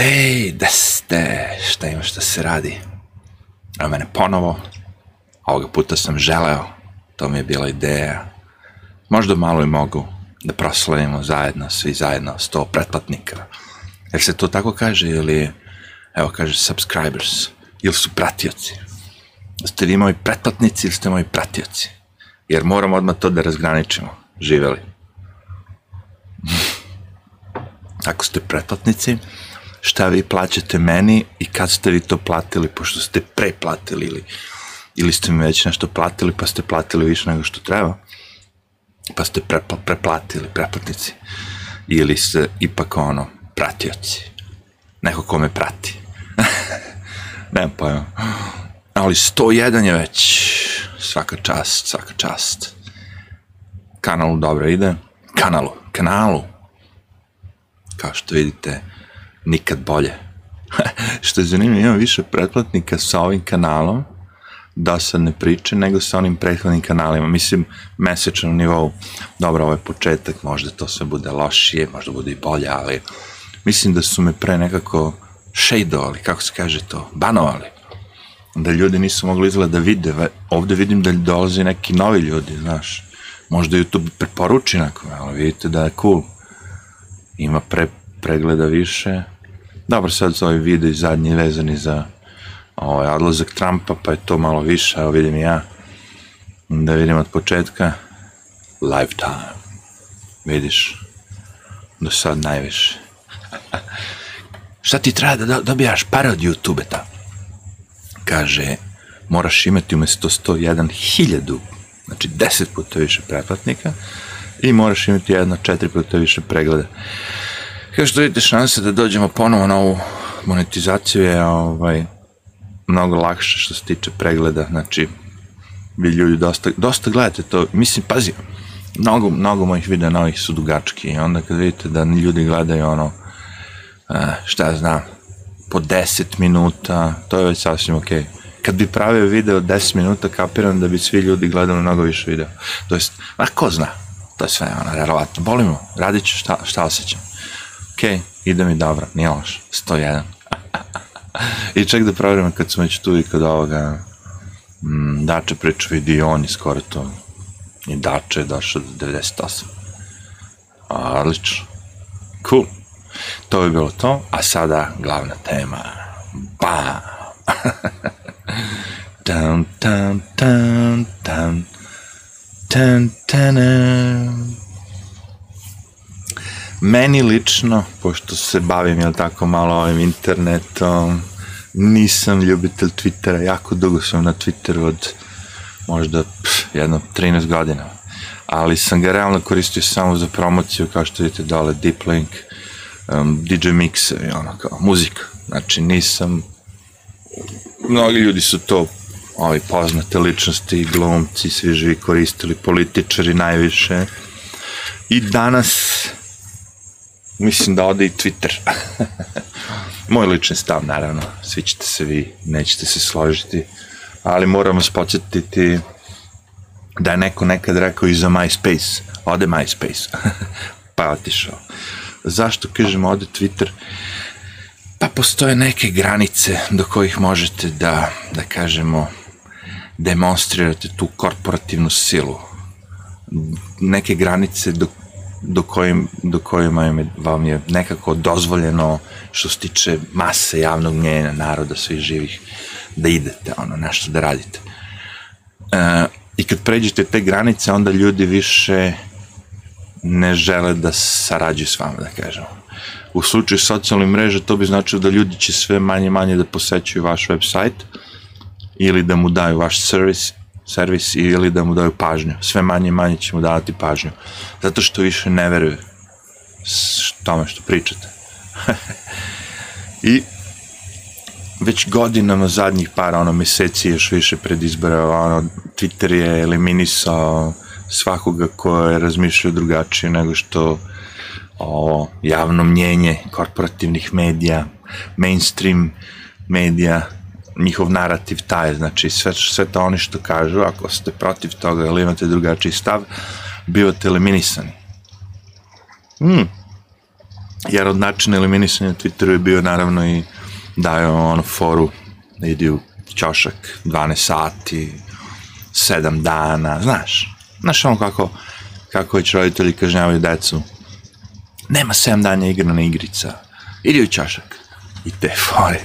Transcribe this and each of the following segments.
Hej, da ste, šta ima šta se radi? A mene ponovo, ovoga puta sam želeo, to mi je bila ideja. Možda malo i mogu da proslavimo zajedno, svi zajedno, sto pretplatnika. Jer se to tako kaže ili, evo kaže subscribers, ili su pratioci. Ste vi moji pretplatnici ili ste moji pratioci? Jer moramo odmah to da razgraničimo. Živeli. Ako ste pretplatnici, šta vi plaćate meni i kad ste vi to platili, pošto ste preplatili ili, ili ste mi već nešto platili, pa ste platili više nego što treba, pa ste pre, preplatili, preplatnici, ili ste ipak ono, pratioci, neko ko me prati. Nemam pojma. Ali 101 je već, svaka čast, svaka čast. Kanalu dobro ide, kanalu, kanalu, kao što vidite, nikad bolje. što je zanimljivo, imam više pretplatnika sa ovim kanalom, dosadne priče, nego sa onim prethodnim kanalima. Mislim, mesečno na nivou, dobro, ovo je početak, možda to sve bude lošije, možda bude i bolje, ali mislim da su me pre nekako šejdovali, kako se kaže to, banovali. Da ljudi nisu mogli izgleda da vide, ovde vidim da dolaze neki novi ljudi, znaš, možda YouTube preporuči nekome, ali vidite da je cool. Ima pre, pregleda više. Dobro, sad su ovi video zadnji vezani za ovaj, odlazak Trumpa, pa je to malo više, evo vidim ja. Da vidim od početka. Lifetime. Vidiš? Do sad najviše. Šta ti treba da dobijaš pare od YouTube-eta? Kaže, moraš imati umesto 101 hiljadu, znači 10 puta više pretplatnika i moraš imati jedno 4 puta više pregleda. Kao što vidite, šanse da dođemo ponovo na ovu monetizaciju je ovaj, mnogo lakše što se tiče pregleda, znači vi ljudi dosta, dosta gledate to, mislim, pazi, mnogo, mnogo mojih videa novih su dugački i onda kad vidite da ljudi gledaju ono, šta ja znam, po 10 minuta, to je već sasvim okej. Okay. Kad bi pravio video 10 minuta, kapiram da bi svi ljudi gledali mnogo više videa. To jest, ma ko zna, to je sve, ono, relatno. Bolimo, radit ću šta, šta osjećam. Okay, ide mi dobro, nije loš, 101. I ček da provjerimo kad smo već tu i kod ovoga mm, Dače priča vidi i on je skoro to i Dače je došao do 98. Odlično. Cool. To bi bilo to, a sada glavna tema. Bam! Tam, tam, tam, tam. Tan, tan, Meni lično, pošto se bavim, jel tako, malo ovim internetom, nisam ljubitelj Twittera, jako dugo sam na Twitteru od možda pff, jedno 13 godina, ali sam ga realno koristio samo za promociju, kao što vidite dole, Deep Link, um, DJ Mix i ono kao, muzika. Znači nisam, mnogi ljudi su to ovi poznate ličnosti, glumci, svi živi koristili, političari najviše. I danas mislim da ode i Twitter. Moj lični stav, naravno, svi ćete se vi, nećete se složiti, ali moram vas da je neko nekad rekao i za MySpace, ode MySpace, pa je otišao. Zašto kažemo ode Twitter? Pa postoje neke granice do kojih možete da, da kažemo, demonstrirate tu korporativnu silu. Neke granice do, do, kojim, do kojima je, vam je nekako dozvoljeno što se tiče mase javnog mnjenja naroda, svih živih, da idete, ono, nešto da radite. E, I kad pređete te granice, onda ljudi više ne žele da sarađuju s vama, da kažemo. U slučaju socijalne mreže to bi značilo da ljudi će sve manje manje da posećuju vaš website ili da mu daju vaš servis, servis ili da mu daju pažnju. Sve manje i manje će mu davati pažnju. Zato što više ne veruju tome što pričate. I već godinama zadnjih par ono meseci još više pred izbore ono Twitter je eliminisao svakoga ko je razmišljao drugačije nego što o javno mnjenje korporativnih medija, mainstream medija, njihov narativ taj, znači sve, sve to oni što kažu, ako ste protiv toga ili imate drugačiji stav, bivate eliminisani. Hmm. Jer od načina eliminisanja Twitteru je bio naravno i daju ono foru da idi u ćošak 12 sati, 7 dana, znaš. Znaš ono kako, kako već roditelji kažnjavaju decu. Nema 7 dana igrana igrica. Idi u ćošak. I te fore.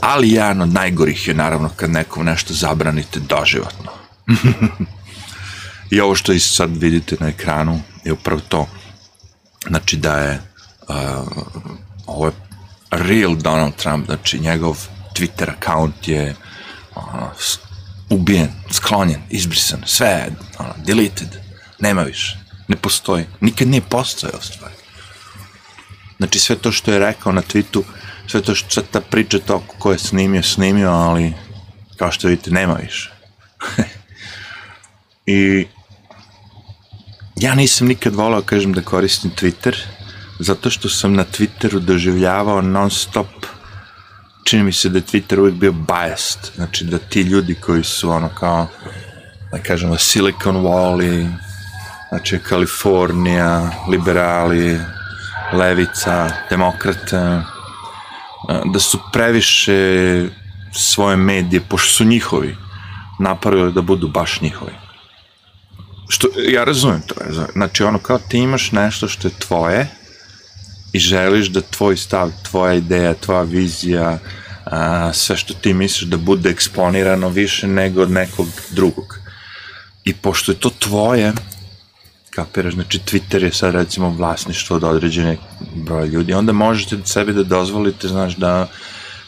Ali jedan od najgorih je naravno kad nekom nešto zabranite doživotno. I ovo što i sad vidite na ekranu je upravo to. Znači da je uh, ovo je real Donald Trump, znači njegov Twitter account je ono, ubijen, sklonjen, izbrisan, sve ono, deleted, nema više, ne postoji, nikad nije postojao stvari. Znači sve to što je rekao na tweetu, sve to što ta priča to ko je snimio, snimio, ali kao što vidite nema više. I ja nisam nikad volao, kažem, da koristim Twitter, zato što sam na Twitteru doživljavao non stop čini mi se da je Twitter uvijek bio biased, znači da ti ljudi koji su ono kao, da kažemo, Silicon Valley, znači Kalifornija, liberali, levica, demokrata, da su previše svoje medije, pošto su njihovi, napravili da budu baš njihovi. Što, ja razumem to, znači ono kao ti imaš nešto što je tvoje, i želiš da tvoj stav, tvoja ideja, tvoja vizija, a, sve što ti misliš da bude eksponirano više nego od nekog drugog. I pošto je to tvoje, kapiraš, znači Twitter je sad recimo vlasništvo od određene broja ljudi, onda možete sebi da dozvolite, znaš, da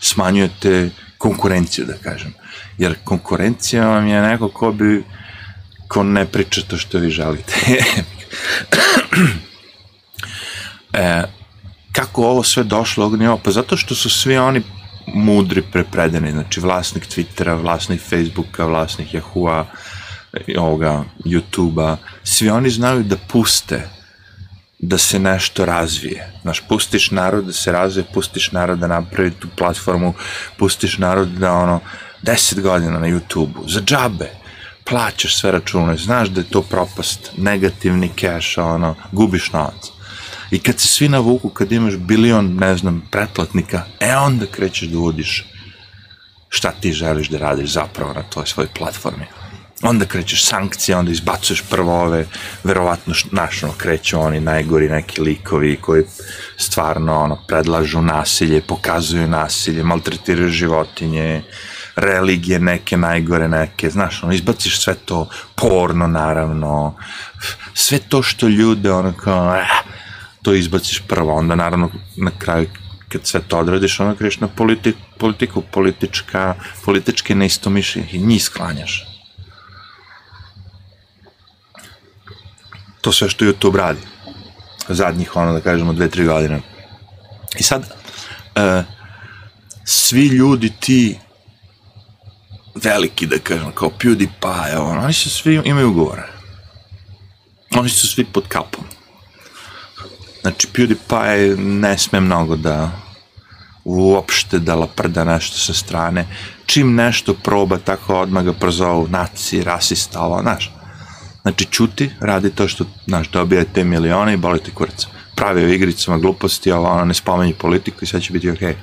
smanjujete konkurenciju, da kažem. Jer konkurencija vam je neko ko bi, ko ne priča to što vi želite. e, kako ovo sve došlo ognjevo? Pa zato što su svi oni mudri prepredeni, znači vlasnik Twittera, vlasnik Facebooka, vlasnik Yahoo-a, ovoga, YouTube-a, svi oni znaju da puste da se nešto razvije. Znaš, pustiš narod da se razvije, pustiš narod da napravi tu platformu, pustiš narod da ono, deset godina na YouTube-u, za džabe, plaćaš sve račune, znaš da je to propast, negativni cash, ono, gubiš novac. I kad se svi navuku, kad imaš bilion, ne znam, pretplatnika, e onda krećeš da uvodiš šta ti želiš da radiš zapravo na toj svojoj platformi. Onda krećeš sankcije, onda izbacuješ prvo ove, verovatno našno kreću oni najgori neki likovi koji stvarno ono, predlažu nasilje, pokazuju nasilje, maltretiraju životinje, religije neke, najgore neke, znaš, ono, izbaciš sve to, porno naravno, sve to što ljude, ono kao, eh, to izbaciš prvo, onda naravno na kraju kad sve to odradiš, onda kriješ na politi, politiku, politička, političke neistomišljenje njih sklanjaš. To sve što YouTube radi. Zadnjih, ono da kažemo, dve, tri godine. I sad, uh, svi ljudi ti veliki, da kažem, kao PewDiePie, ono, oni su svi, imaju ugovore. Oni su svi pod kapom. Znači, PewDiePie ne sme mnogo da uopšte da laprda nešto sa strane. Čim nešto proba, tako odmah ga prozovu naci, rasista, ovo, znaš. Znači, čuti, radi to što, znaš, dobija te milione i boli ti kurac. Pravi u igricama gluposti, ovo, ono, ne spomenji politiku i sve će biti okej.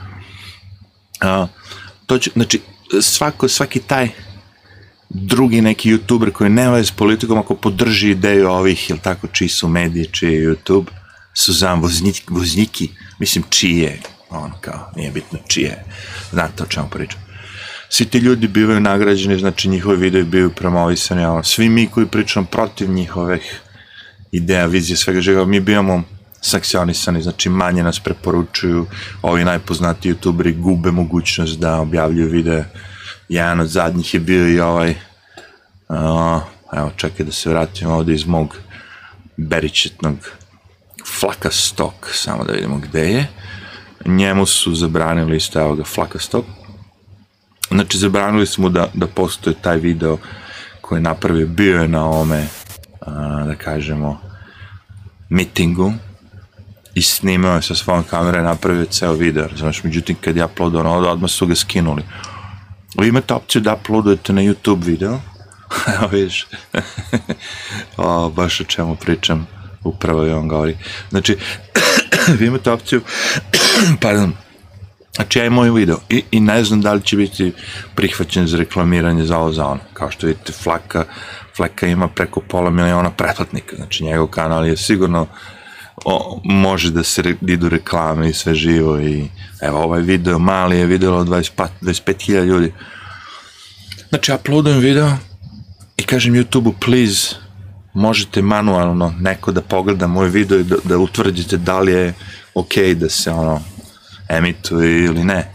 Okay. Uh, to će, znači, svako, svaki taj drugi neki youtuber koji nema s politikom, ako podrži ideju ovih, ili tako, čiji su mediji, čiji je YouTube, su znam vozniki, vozniki, mislim čije, ono kao, nije bitno čije, znate o čemu pričam. Svi ti ljudi bivaju nagrađeni, znači njihovi videi bivaju promovisani, ono, svi mi koji pričam protiv njihovih ideja, vizije, svega živa, mi bivamo sankcionisani, znači manje nas preporučuju, ovi najpoznati youtuberi gube mogućnost da objavljuju videe. Jedan od zadnjih je bio i ovaj, uh, evo čekaj da se vratim ovde iz mog beričetnog Flakastok, samo da vidimo gde je. Njemu su zabranili isto, evo ga, Flakastok. Znači, zabranili su mu da, da postoje taj video koji je napravio, bio je na ome, a, da kažemo, mitingu i snimao je sa svojom kamerom i napravio ceo video, znaš, međutim, kad je uploadao ono, odmah su ga skinuli. Vi imate opciju da uploadujete na YouTube video, evo vidiš, o, baš o čemu pričam, upravo i on govori. Znači, vi imate opciju, pardon, Znači ja imam moj video i, i ne znam da li će biti prihvaćen za reklamiranje za ovo za ono. Kao što vidite, Flaka, Flaka ima preko pola miliona pretplatnika, znači njegov kanal je sigurno o, može da se re, idu reklame i sve živo i evo ovaj video mali je videlo 25.000 ljudi. Znači uploadujem video i kažem YouTube-u please možete manualno neko da pogleda moj video i da, da utvrdite da li je ok da se ono emituje ili ne.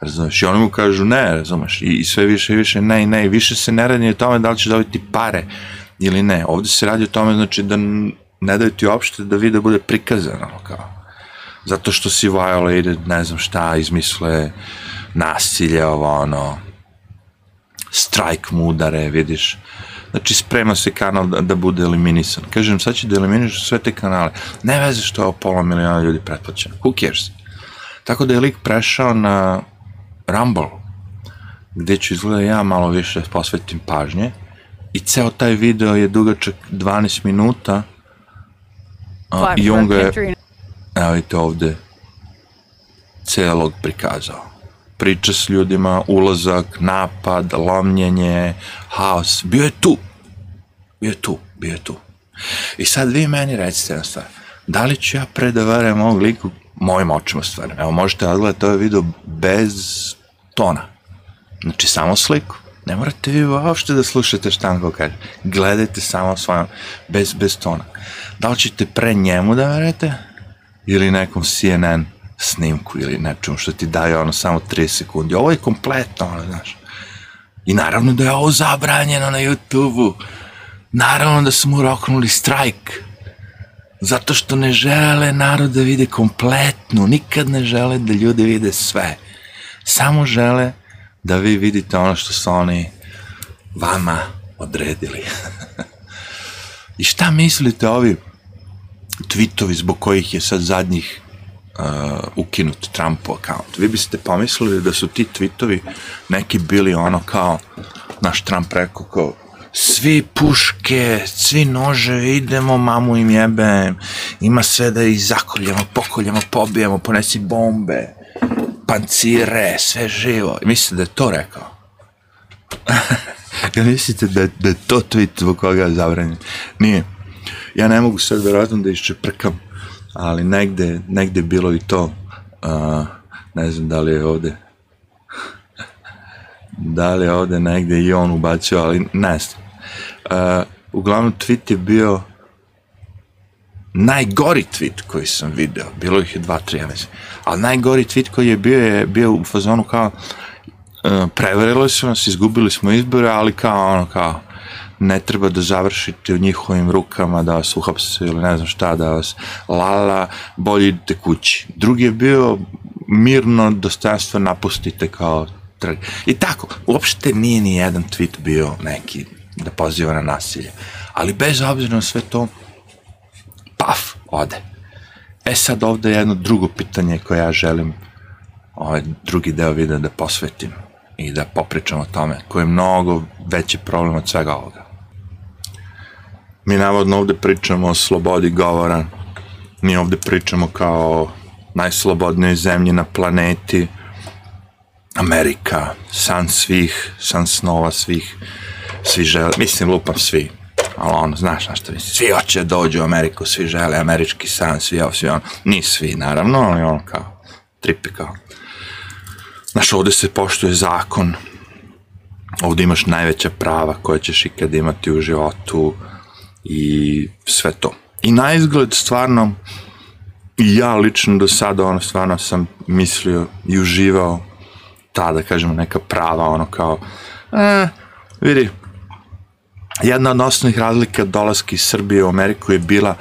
Razumeš? I oni mu kažu ne, razumeš? I, i sve više i više ne i ne. I više se ne radi o tome da li će dobiti pare ili ne. Ovde se radi o tome, znači, da ne daju ti uopšte da video bude prikazano, kao. Zato što si violated, ne znam šta, izmisle nasilje, ovo, ono, strike mu udare, vidiš. Znači, sprema se kanal da, da bude eliminisan. Kažem, sad će da eliminiš sve te kanale. Ne veze što je pola miliona ljudi pretplaćeno. Who cares? Tako da je lik prešao na Rumble, gde ću izgleda ja malo više posvetim pažnje i ceo taj video je dugačak 12 minuta a, i on ga je, evo vidite ovde, celog prikazao. Priča s ljudima, ulazak, napad, lomljenje, haos, bio je tu. Bio je tu, bio je tu. I sad vi meni recite na stvar, da li ću ja pre da verujem ovog liku mojim očima stvarno. Evo, možete da gledate ovaj video bez tona. Znači, samo sliku. Ne morate vi uopšte da slušate šta on kaže. Gledajte samo svojom, bez, bez tona. Da li ćete pre njemu da verujete ili nekom CNN snimku ili nečemu što ti daje ono samo 3 sekundi. Ovo je kompletno, ono, znaš. I naravno da je ovo zabranjeno na YouTube-u. Naravno da su mu roknuli strajk Zato što ne žele narod da vide kompletnu, nikad ne žele da ljudi vide sve. Samo žele da vi vidite ono što su oni vama odredili. I šta mislite ovi tweetovi zbog kojih je sad zadnjih uh, ukinut Trumpov account? Vi biste pomislili da su ti tweetovi neki bili ono kao naš Trump rekao kao svi puške, svi nože, idemo, mamu im jebem, ima sve da ih zakoljemo, pokoljemo, pobijemo, ponesi bombe, pancire, sve živo. I mislite da je to rekao? ja mislite da, da je to tweet zbog koga je zabranjen? Nije. Ja ne mogu sad verovatno da iščeprkam, ali negde, negde bilo i to, uh, ne znam da li je ovde da li je ovde negde i on ubacio, ali ne znam. Uh, uglavnom, tweet je bio najgori tweet koji sam video, bilo ih je dva, tri, ja mislim, ali najgori tweet koji je bio je bio u fazonu kao uh, prevarili su nas, izgubili smo izbore, ali kao ono kao ne treba da završite u njihovim rukama, da vas uhapse ili ne znam šta, da vas lala, bolje idite kući. Drugi je bio mirno, dostojanstvo napustite kao trg. I tako, uopšte nije ni jedan tweet bio neki da poziva na nasilje. Ali bez obzira na sve to, paf, ode. E sad ovde je jedno drugo pitanje koje ja želim ovaj drugi deo videa da posvetim i da popričam o tome, koji je mnogo veći problem od svega ovoga. Mi navodno ovde pričamo o slobodi govora, mi ovde pričamo kao najslobodnijoj zemlji na planeti, Amerika, san svih, san snova svih, svi žele, mislim lupam svi, ali ono, znaš na što mislim, svi hoće da dođu u Ameriku, svi žele američki san, svi ovo, svi ono, ni svi naravno, ali ono kao, tripi kao. Znaš, ovde se poštuje zakon, ovde imaš najveća prava koje ćeš ikad imati u životu i sve to. I na izgled stvarno, ja lično do sada, ono, stvarno sam mislio i uživao ta, da kažemo, neka prava, ono kao, e, vidi, jedna od osnovnih razlika dolaska iz Srbije u Ameriku je bila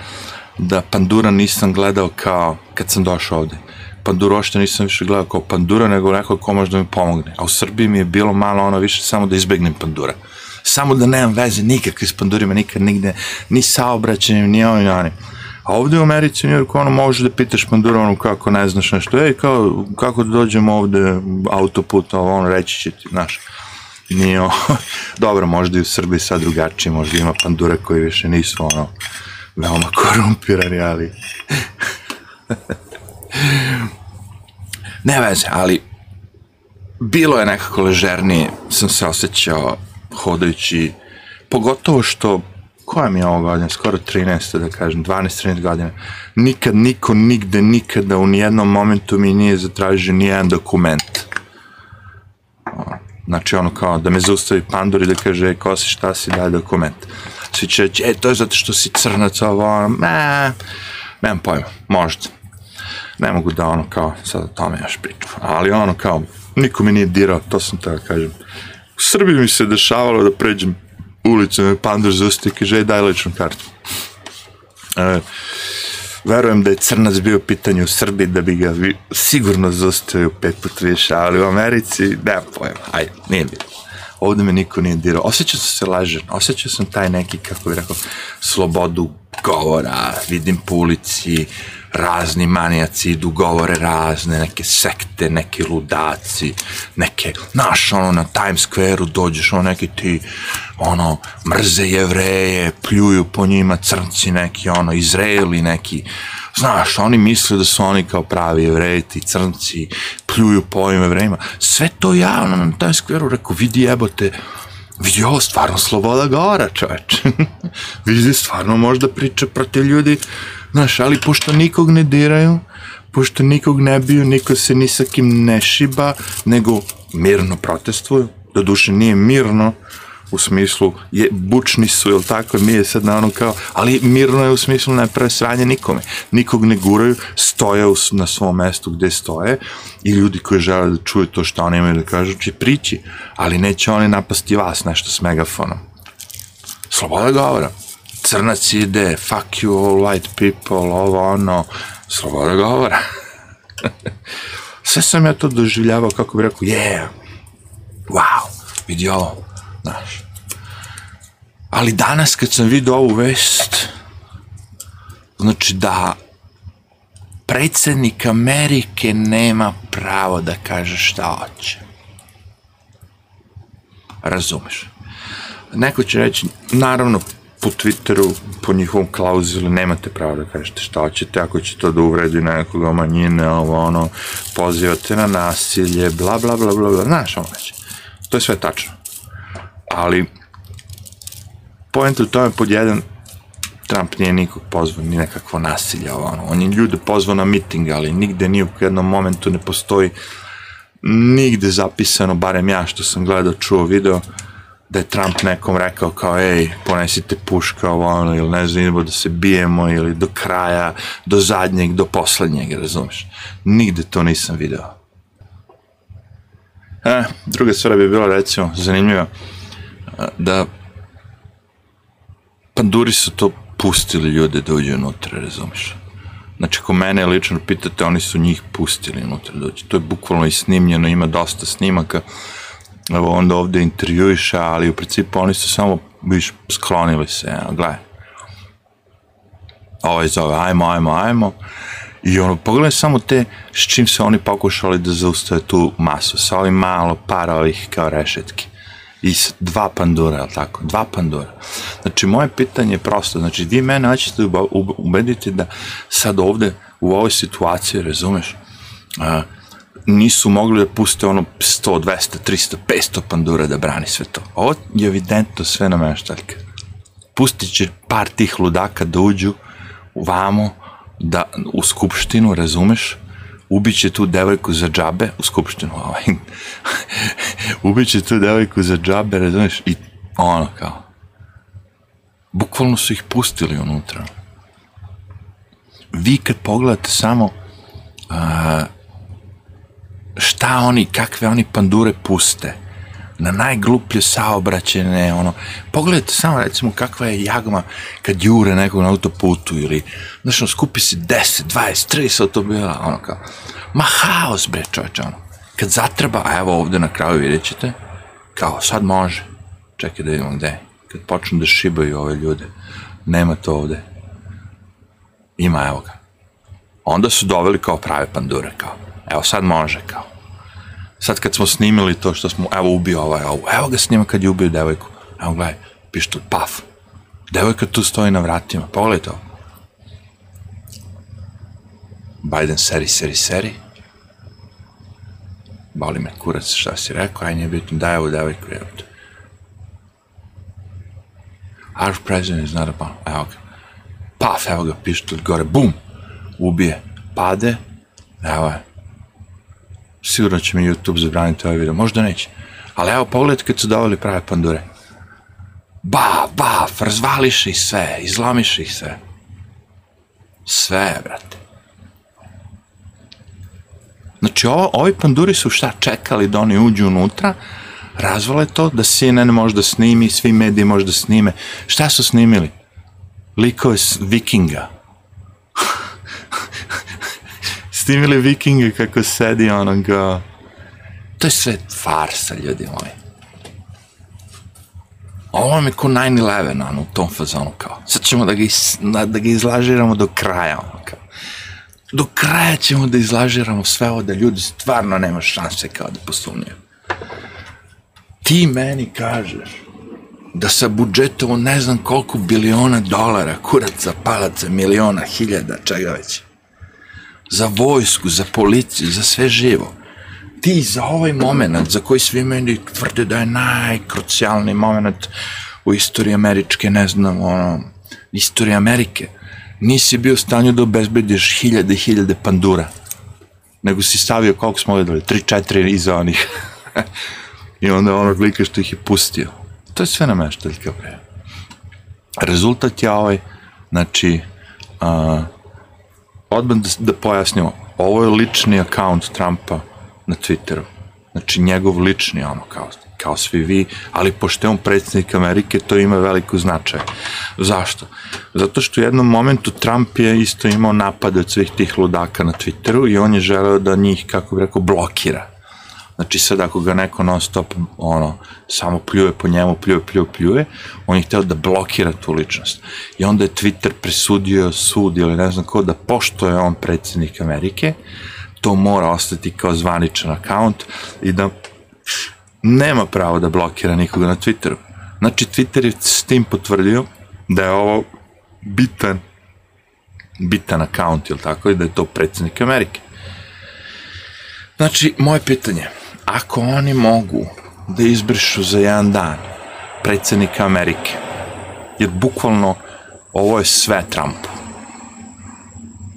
da Pandura nisam gledao kao kad sam došao ovde. Pandura ošte nisam više gledao kao Pandura, nego neko ko može da mi pomogne. A u Srbiji mi je bilo malo ono više samo da izbegnem Pandura. Samo da nemam veze nikakve s Pandurima, nikad nigde, ni saobraćanjem, ni ovim, ni onim. A ovde u Americi, u Njurku, ono, možeš da pitaš Pandura, ono, kako ne znaš nešto, ej, kao, kako da dođemo ovde autoput, ovo, ono, reći će ti, znaš nije dobro, možda i u Srbiji sad drugačije, možda ima pandure koji više nisu ono veoma korumpirani, ali... ne veze, ali bilo je nekako ležernije, sam se osjećao hodajući, pogotovo što, koja mi je ovo godina, skoro 13, da kažem, 12-13 godina, nikad niko nigde, nikada u nijednom momentu mi nije zatražio nijedan dokument. Znači ono kao da me zaustavi pandur i da kaže, e, ko si, šta si, daj dokument. Svi će reći, e, to je zato što si crnac, ovo, ono, ne, nemam pojma, možda. Ne mogu da ono kao, sad o tome još pričam, ali ono kao, niko mi nije dirao, to sam tako da kažem. U Srbiji mi se dešavalo da pređem ulicu, me pandur zaustavi i kaže, daj ličnu kartu. E, verujem da je crnac bio u pitanju u Srbiji da bi ga vi, sigurno zaustavio pet put više, ali u Americi, nema pojma, ajde, nije bilo. Ovde me niko nije dirao. Osjećao sam se lažen, osjećao sam taj neki, kako bih rekao, slobodu govora, vidim po ulici, razni manijaci idu, govore razne, neke sekte, neki ludaci, neke, znaš, ono, na Times Square-u dođeš, ono, neki ti, ono, mrze jevreje, pljuju po njima, crnci neki, ono, Izraeli neki, znaš, oni misle da su oni kao pravi jevreji, ti crnci, pljuju po ovim jevrejima, sve to javno na Times Square-u, rekao, vidi jebote, vidi ovo stvarno sloboda govora, čoveč. vidi stvarno možda priča protiv ljudi Znaš, ali pošto nikog ne diraju, pošto nikog ne biju, niko se ni sa kim ne šiba, nego mirno protestuju, do duše nije mirno, u smislu, je, bučni su, jel tako, mi je sad na ono kao, ali mirno je u smislu ne prave sranje nikome, nikog ne guraju, stoje u, na svom mestu gde stoje i ljudi koji žele da čuju to što oni imaju da kažu će prići, ali neće oni napasti vas nešto s megafonom. Sloboda govora crnac ide, fuck you all white people, ovo ono, sloboda govora. Sve sam ja to doživljavao, kako bi rekao, yeah, wow, vidi ovo, znaš. Ali danas kad sam vidio ovu vest, znači da predsednik Amerike nema pravo da kaže šta hoće. Razumeš? Neko će reći, naravno, po Twitteru, po njihovom klauzuli, nemate pravo da kažete šta hoćete, ako će to da uvredi nekoga manjine, ovo ono, pozivate na nasilje, bla, bla, bla, bla, bla, znaš ono već. To je sve tačno. Ali, point u tome pod jedan, Trump nije nikog pozvao, ni nekakvo nasilje, ono. On je ljude pozvao na miting, ali nigde ni u jednom momentu ne postoji nigde zapisano, barem ja što sam gledao, čuo video, da je Trump nekom rekao kao, ej, ponesite puška, ovo ono, ili ne znam, idemo da se bijemo, ili do kraja, do zadnjeg, do poslednjeg, razumeš? Nigde to nisam video. E, druga stvar bi bila, recimo, zanimljiva, da panduri su to pustili ljude da uđe unutra, razumeš? Znači, ko mene lično pitate, oni su njih pustili unutra da uđe. To je bukvalno i snimljeno, ima dosta snimaka, evo onda ovde intervjuiša, ali u principu oni su samo, viš, sklonili se, evo, gledaj. Ovaj zove, ajmo, ajmo, ajmo. I ono, pogledaj samo te, s čim se oni pokušali da zaustave tu masu, sa ovim malo para ovih kao rešetki. I dva pandura, ali tako? Dva pandura. Znači, moje pitanje je prosto, znači, vi mene hoćete ubediti da sad ovde, u ovoj situaciji, razumeš, uh, nisu mogli da puste ono 100, 200, 300, 500 pandura da brani sve to. Ovo je evidentno sve na meštaljka. Pustit će par tih ludaka da uđu vamo, da, u skupštinu, razumeš, ubiće tu devojku za džabe, u skupštinu, ovaj, ubiće tu devojku za džabe, razumeš, i ono kao, bukvalno su ih pustili unutra. Vi kad pogledate samo uh, šta oni, kakve oni pandure puste na najgluplje saobraćene, ono, pogledajte samo recimo kakva je jagma kad jure nekog na autoputu ili, znaš, ono, skupi se 10, 20, 30 automobila, ono kao, ma haos bre čovječe, ono, kad zatreba, a evo ovde na kraju vidjet ćete, kao sad može, čekaj da vidimo gde, kad počnu da šibaju ove ljude, nema to ovde, ima evo ga, onda su doveli kao prave pandure, kao, Evo sad može kao sad kad smo snimili to što smo, evo ubio ovaj, ovu, evo ga snima kad je ubio devojku, evo gledaj, pištol, paf, devojka tu stoji na vratima, pogledaj to. Biden seri, seri, seri, boli me kurac šta si rekao, aj nije bitno, daj ovu devojku, evo te. Our president is not a bomb, pa, evo ga, paf, evo ga, pištol, gore, bum, ubije, pade, evo je, Sigurno će mi YouTube zabraniti ovaj video, možda neće. Ali evo, pogledajte kad su doveli prave pandure. Ba, ba, razvališ ih sve, izlomiš ih sve. Sve, brate. Znači, ovo, ovi panduri su šta čekali da oni uđu unutra, razvale to, da CNN može da snimi, svi mediji može da snime. Šta su snimili? Likove vikinga. Snimili vikinga kako sedi onoga... To je sve farsa, ljudi moji. Ovo vam je ko 9-11, ono, u tom fazonu, kao. Sad ćemo da ga, is, da, da ga izlažiramo do kraja, ono, kao. Do kraja ćemo da izlažiramo sve ovo da ljudi stvarno nema šanse kao da posumnjaju. Ti meni kažeš da sa budžetom ne znam koliko biliona dolara, kuraca, palaca, miliona, hiljada, čega već, za vojsku, za policiju, za sve živo, ti za ovaj moment za koji svi meni tvrde da je najkrucijalni moment u istoriji američke, ne znam, ono, istoriji Amerike, nisi bio u stanju da obezbediš hiljade i hiljade pandura, nego si stavio, koliko smo gledali, 3-4 iza onih. I onda onog lika što ih je pustio. To je sve nameštaljka, bre. Rezultat je ovaj, znači, uh, odmah da, da pojasnimo, ovo je lični akaunt Trumpa na Twitteru. Znači, njegov lični, ono, kao, kao svi vi, ali pošto je on predsednik Amerike, to ima veliku značaj. Zašto? Zato što u jednom momentu Trump je isto imao napade od svih tih ludaka na Twitteru i on je želeo da njih, kako bi rekao, blokira. Znači sad ako ga neko non stop ono, samo pljuje po njemu, pljuje, pljuje, pljuje, on je hteo da blokira tu ličnost. I onda je Twitter presudio sud ili ne znam ko da pošto je on predsednik Amerike, to mora ostati kao zvaničan akaunt i da nema pravo da blokira nikoga na Twitteru. Znači Twitter je s tim potvrdio da je ovo bitan bitan akaunt, ili tako, i da je to predsednik Amerike. Znači, moje pitanje, ako oni mogu da izbrišu za jedan dan predsednika Amerike, jer bukvalno ovo je sve Trumpu.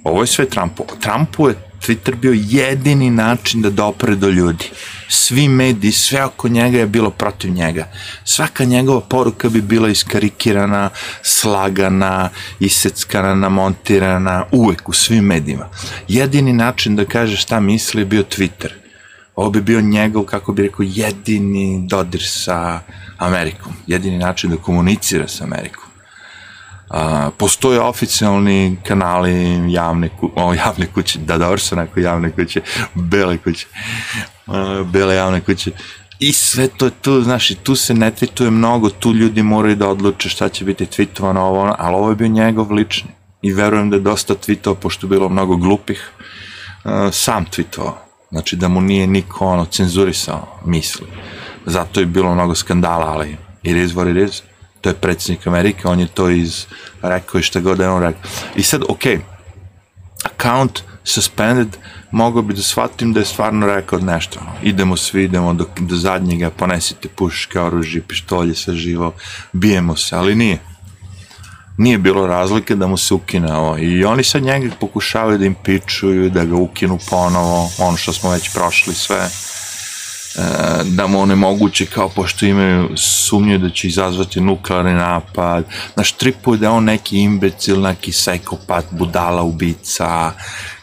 Ovo je sve Trumpu. Trumpu je Twitter bio jedini način da dopre do ljudi. Svi mediji, sve oko njega je bilo protiv njega. Svaka njegova poruka bi bila iskarikirana, slagana, iseckana, namontirana, uvek u svim medijima. Jedini način da kaže šta misli je bio Twitter. Ovo bi bio njegov, kako bi rekao, jedini dodir sa Amerikom. Jedini način da komunicira sa Amerikom. A, postoje oficijalni kanali javne, o, javne kuće, da dobro su neko javne kuće, bele kuće, a, bele javne kuće, i sve to je tu, znaš, i tu se ne tweetuje mnogo, tu ljudi moraju da odluče šta će biti tweetovano, ovo, ono, ali ovo je bio njegov lični. I verujem da je dosta tweetova, pošto je bilo mnogo glupih, sam tweetovao. Znači da mu nije niko ono cenzurisao misli. Zato je bilo mnogo skandala, ali it is what it is to je predsjednik Amerike, on je to iz, rekao i šta god da je on rekao. I sad, ok, account suspended, mogao bi da shvatim da je stvarno rekao nešto. Idemo svi, idemo do, do zadnjega, ponesite puške, oružje, pištolje, sve živo, bijemo se, ali nije. Nije bilo razlike da mu se ukine ovo. I oni sad njega pokušavaju da im pičuju, da ga ukinu ponovo, ono što smo već prošli sve E, da mu onemoguće kao pošto imaju sumnju da će izazvati nuklearni napad, znaš, tripuje da je on neki imbecil, neki psikopat, budala, ubica,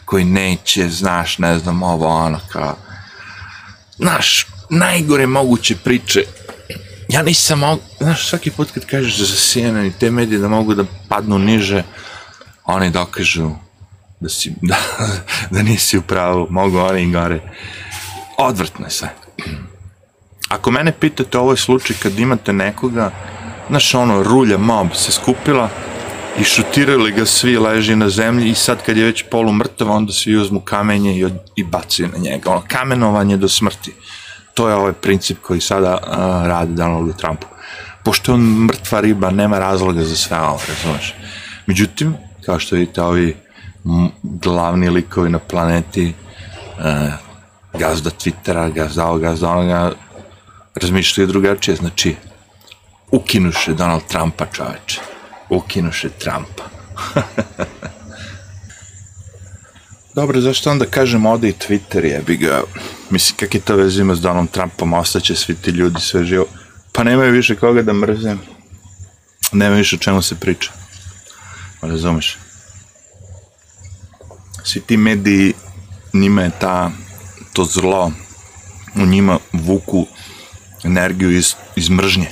koji neće, znaš, ne znam, ovo, ono, kao, znaš, najgore moguće priče, ja nisam mogu, znaš, svaki put kad kažeš za CNN i te medije da mogu da padnu niže, oni dokažu da si, da, da nisi u pravu, mogu oni i gore. Odvrtno je sve. Ako mene pitate, ovo je slučaj kad imate nekoga, znaš ono, rulja mob se skupila i šutirali ga svi, leži na zemlji i sad kad je već polu mrtav, onda svi uzmu kamenje i, i bacaju na njega. Ono, kamenovanje do smrti. To je ovaj princip koji sada uh, radi Donaldu Trumpu. Pošto on mrtva riba, nema razloga za sve ovo, razumeš. Međutim, kao što vidite, ovi glavni likovi na planeti, e, gazda Twittera, gazda ovoga, gazda onoga, razmišljaju drugačije, znači, ukinuše Donald Trumpa, čoveče. Ukinuše Trumpa. Dobro, zašto onda kažem ode i Twitter jebi ga? Mislim, kak je to veze ima s Donald Trumpom, ostaće svi ti ljudi sve živo. Pa nemaju više koga da mrze. Nema više o čemu se priča. Razumeš? Svi ti mediji, njima je ta, to zlo, u njima vuku energiju iz, iz mržnje.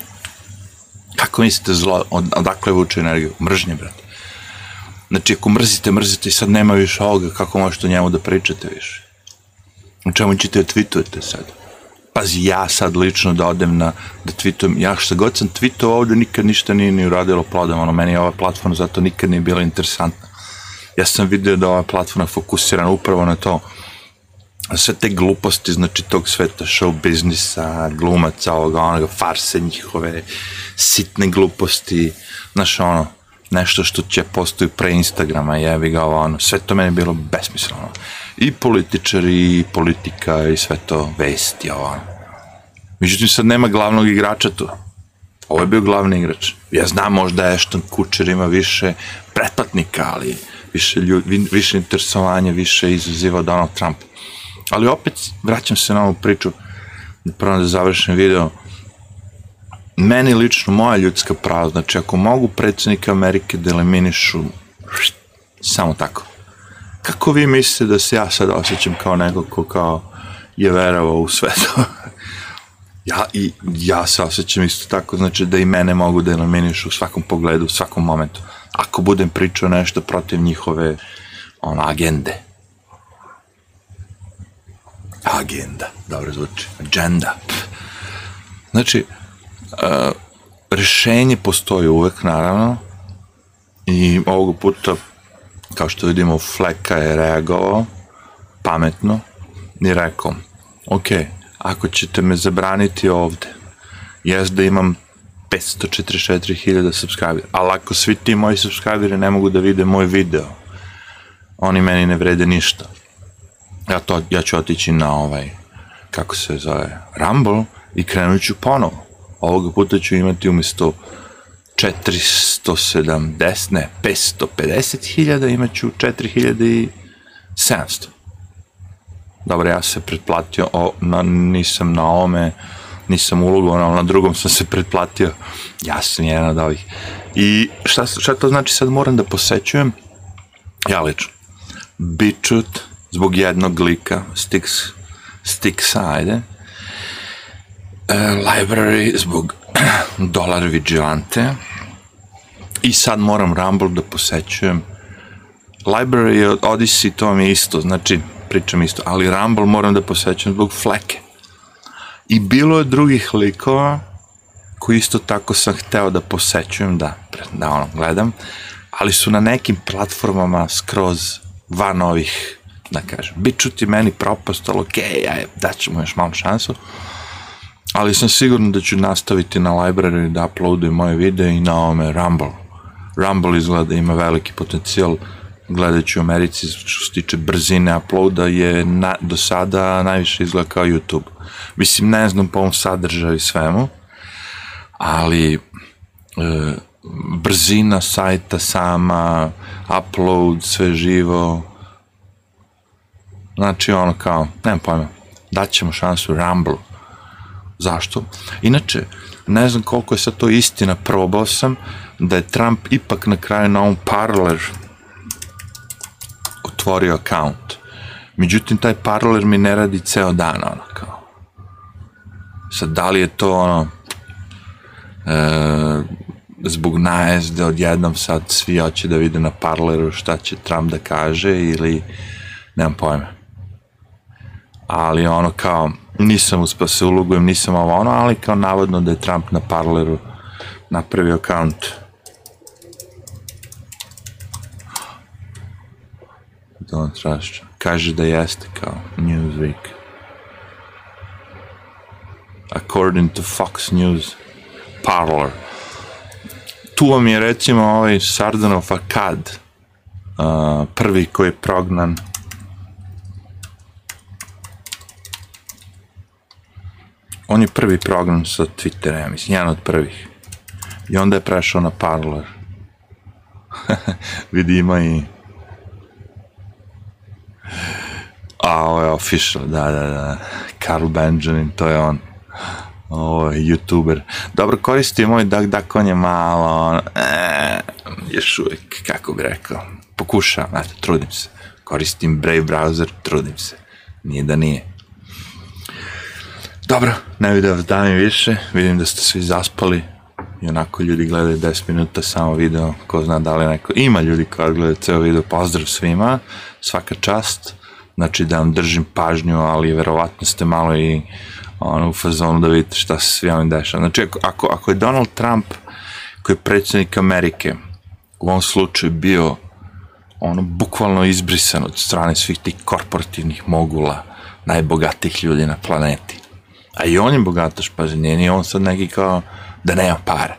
Kako mislite zlo, od, odakle vuče energiju? Mržnje, brate. Znači, ako mrzite, mrzite i sad nema više ovoga, kako možete o njemu da pričate više? U čemu ćete da tweetujete sad? Pazi, ja sad lično da odem na, da tweetujem, ja šta god sam tweetovao ovde, nikad ništa nije ni uradilo plodom, ono, meni je ova platforma zato nikad nije bila interesantna. Ja sam vidio da ova platforma fokusirana upravo na to, sve te gluposti, znači tog sveta show biznisa, glumaca, ovoga, onoga, farse njihove, sitne gluposti, znaš ono, nešto što će postoji pre Instagrama, jevi ga ovo, ono, sve to meni bilo besmisleno. I političari, i politika, i sve to, vesti, ovo, ono. Međutim, sad nema glavnog igrača tu. Ovo je bio glavni igrač. Ja znam možda Ashton Kutcher ima više pretplatnika, ali više, ljudi, više interesovanja, više izaziva Donald Trump. Ali opet, vraćam se na ovu priču, da prvo da završim video, meni lično, moja ljudska prava, znači ako mogu predsednika Amerike da eliminišu samo tako. Kako vi mislite da se ja sad osjećam kao neko ko kao je verovao u sve to? ja, i, ja se osjećam isto tako, znači da i mene mogu da eliminišu u svakom pogledu, u svakom momentu. Ako budem pričao nešto protiv njihove ono, agende. Agenda, dobro zvuči. Agenda. Znači, Uh, rešenje postoji uvek, naravno, i ovog puta, kao što vidimo, Fleka je reagovao pametno i rekao, ok, ako ćete me zabraniti ovde, jes da imam 544.000 subscribera, ali ako svi ti moji subscriberi ne mogu da vide moj video, oni meni ne vrede ništa. Ja, to, ja ću otići na ovaj, kako se zove, Rumble i krenut ću ponovo ovoga puta ću imati umesto 470, ne, 550 hiljada, imat ću 4700. Dobro, ja se pretplatio, o, na, nisam na ovome, nisam ulogovao, na drugom sam se pretplatio, ja sam jedan od ovih. I šta, šta to znači sad moram da posećujem? Ja lično. Bičut, zbog jednog lika, Stix, Stixa, ajde, library zbog Dollar Vigilante. I sad moram Rumble da posećujem. Library od Odyssey to mi je isto, znači pričam isto, ali Rumble moram da posećujem zbog fleke. I bilo je drugih likova koji isto tako sam hteo da posećujem, da, da ono, gledam, ali su na nekim platformama skroz van ovih, da kažem, biću ti meni propastalo, ok, aj, daćemo još malo šansu, ali sam siguran da ću nastaviti na library da uploadujem moje videe i na ovome Rumble. Rumble izgleda ima veliki potencijal, gledajući u Americi što se tiče brzine uploada je na, do sada najviše izgleda kao YouTube. Mislim, ne znam po ovom sadržaju i svemu, ali e, brzina sajta sama, upload, sve živo, znači ono kao, nemam pojma, daćemo šansu Rumble Zašto? Inače, ne znam koliko je sad to istina, probao sam da je Trump ipak na kraju na ovom Parler otvorio account. Međutim, taj Parler mi ne radi ceo dan, ono, kao. Sad, da li je to, ono, e, zbog najezde odjednom sad svi hoće da vide na Parleru šta će Trump da kaže ili nemam pojma. Ali ono kao, nisam uspio se ulogujem, nisam ovo ono, ali kao navodno da je Trump na Parleru napravio account. Don't trust. Kaže da jeste kao Newsweek. According to Fox News, Parler. Tu vam je recimo ovaj Sardanov Akad. uh, prvi koji je prognan on je prvi prognan sa Twittera, ja mislim, jedan od prvih. I onda je prešao na Parler. Vidi, ima i... A, ovo je official, da, da, da. Carl Benjamin, to je on. Ovo je youtuber. Dobro, koristi moj DuckDuck, on je malo, e, još uvijek, kako bi rekao, pokušavam, eto, trudim se. Koristim Brave browser, trudim se. Nije da nije. Dobro, ne vidim vas dami više, vidim da ste svi zaspali. I onako ljudi gledaju 10 minuta samo video, ko zna da li neko, ima ljudi koji gledaju ceo video, pozdrav svima, svaka čast, znači da vam držim pažnju, ali verovatno ste malo i ono, u fazonu da vidite šta se svi ovim dešava. Znači, ako, ako je Donald Trump, koji je predsjednik Amerike, u ovom slučaju bio ono, bukvalno izbrisan od strane svih tih korporativnih mogula, najbogatijih ljudi na planeti. A i on je bogataš, pazi, nije ni on sad neki kao da nema para.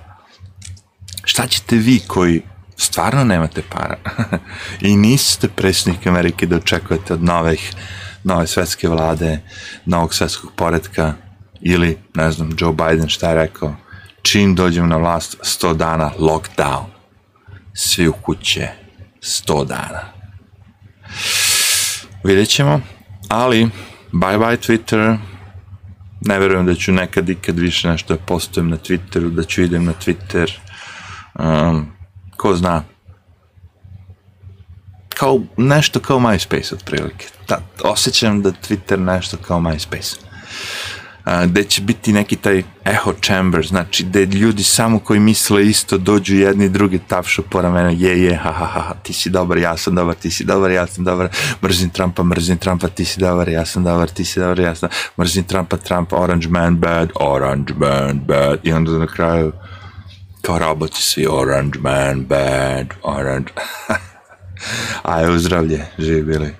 Šta ćete vi koji stvarno nemate para i niste predsjednik Amerike da očekujete od novih, nove svetske vlade, novog svetskog poredka ili, ne znam, Joe Biden šta je rekao, čim dođem na vlast, 100 dana lockdown. Svi u kuće, 100 dana. Vidjet ćemo, ali bye bye Twitter, ne verujem da ću nekad ikad više nešto da postojem na Twitteru, da ću idem na Twitter, um, ko zna, kao, nešto kao MySpace otprilike. Da, osjećam da Twitter nešto kao MySpace. Uh, gde će biti neki taj echo chamber, znači gde ljudi samo koji misle isto dođu jedni drugi tapšu po ramenu, je, je, ha, ha, ha, ti si dobar, ja sam dobar, ti si dobar, ja sam dobar, mrzim Trumpa, mrzim Trumpa, ti si dobar, ja sam dobar, ti si dobar, ja sam mrzim Trumpa, Trump, orange man bad, orange man bad, i onda na kraju kao roboti svi, orange man bad, orange, a je uzdravlje, živi bili.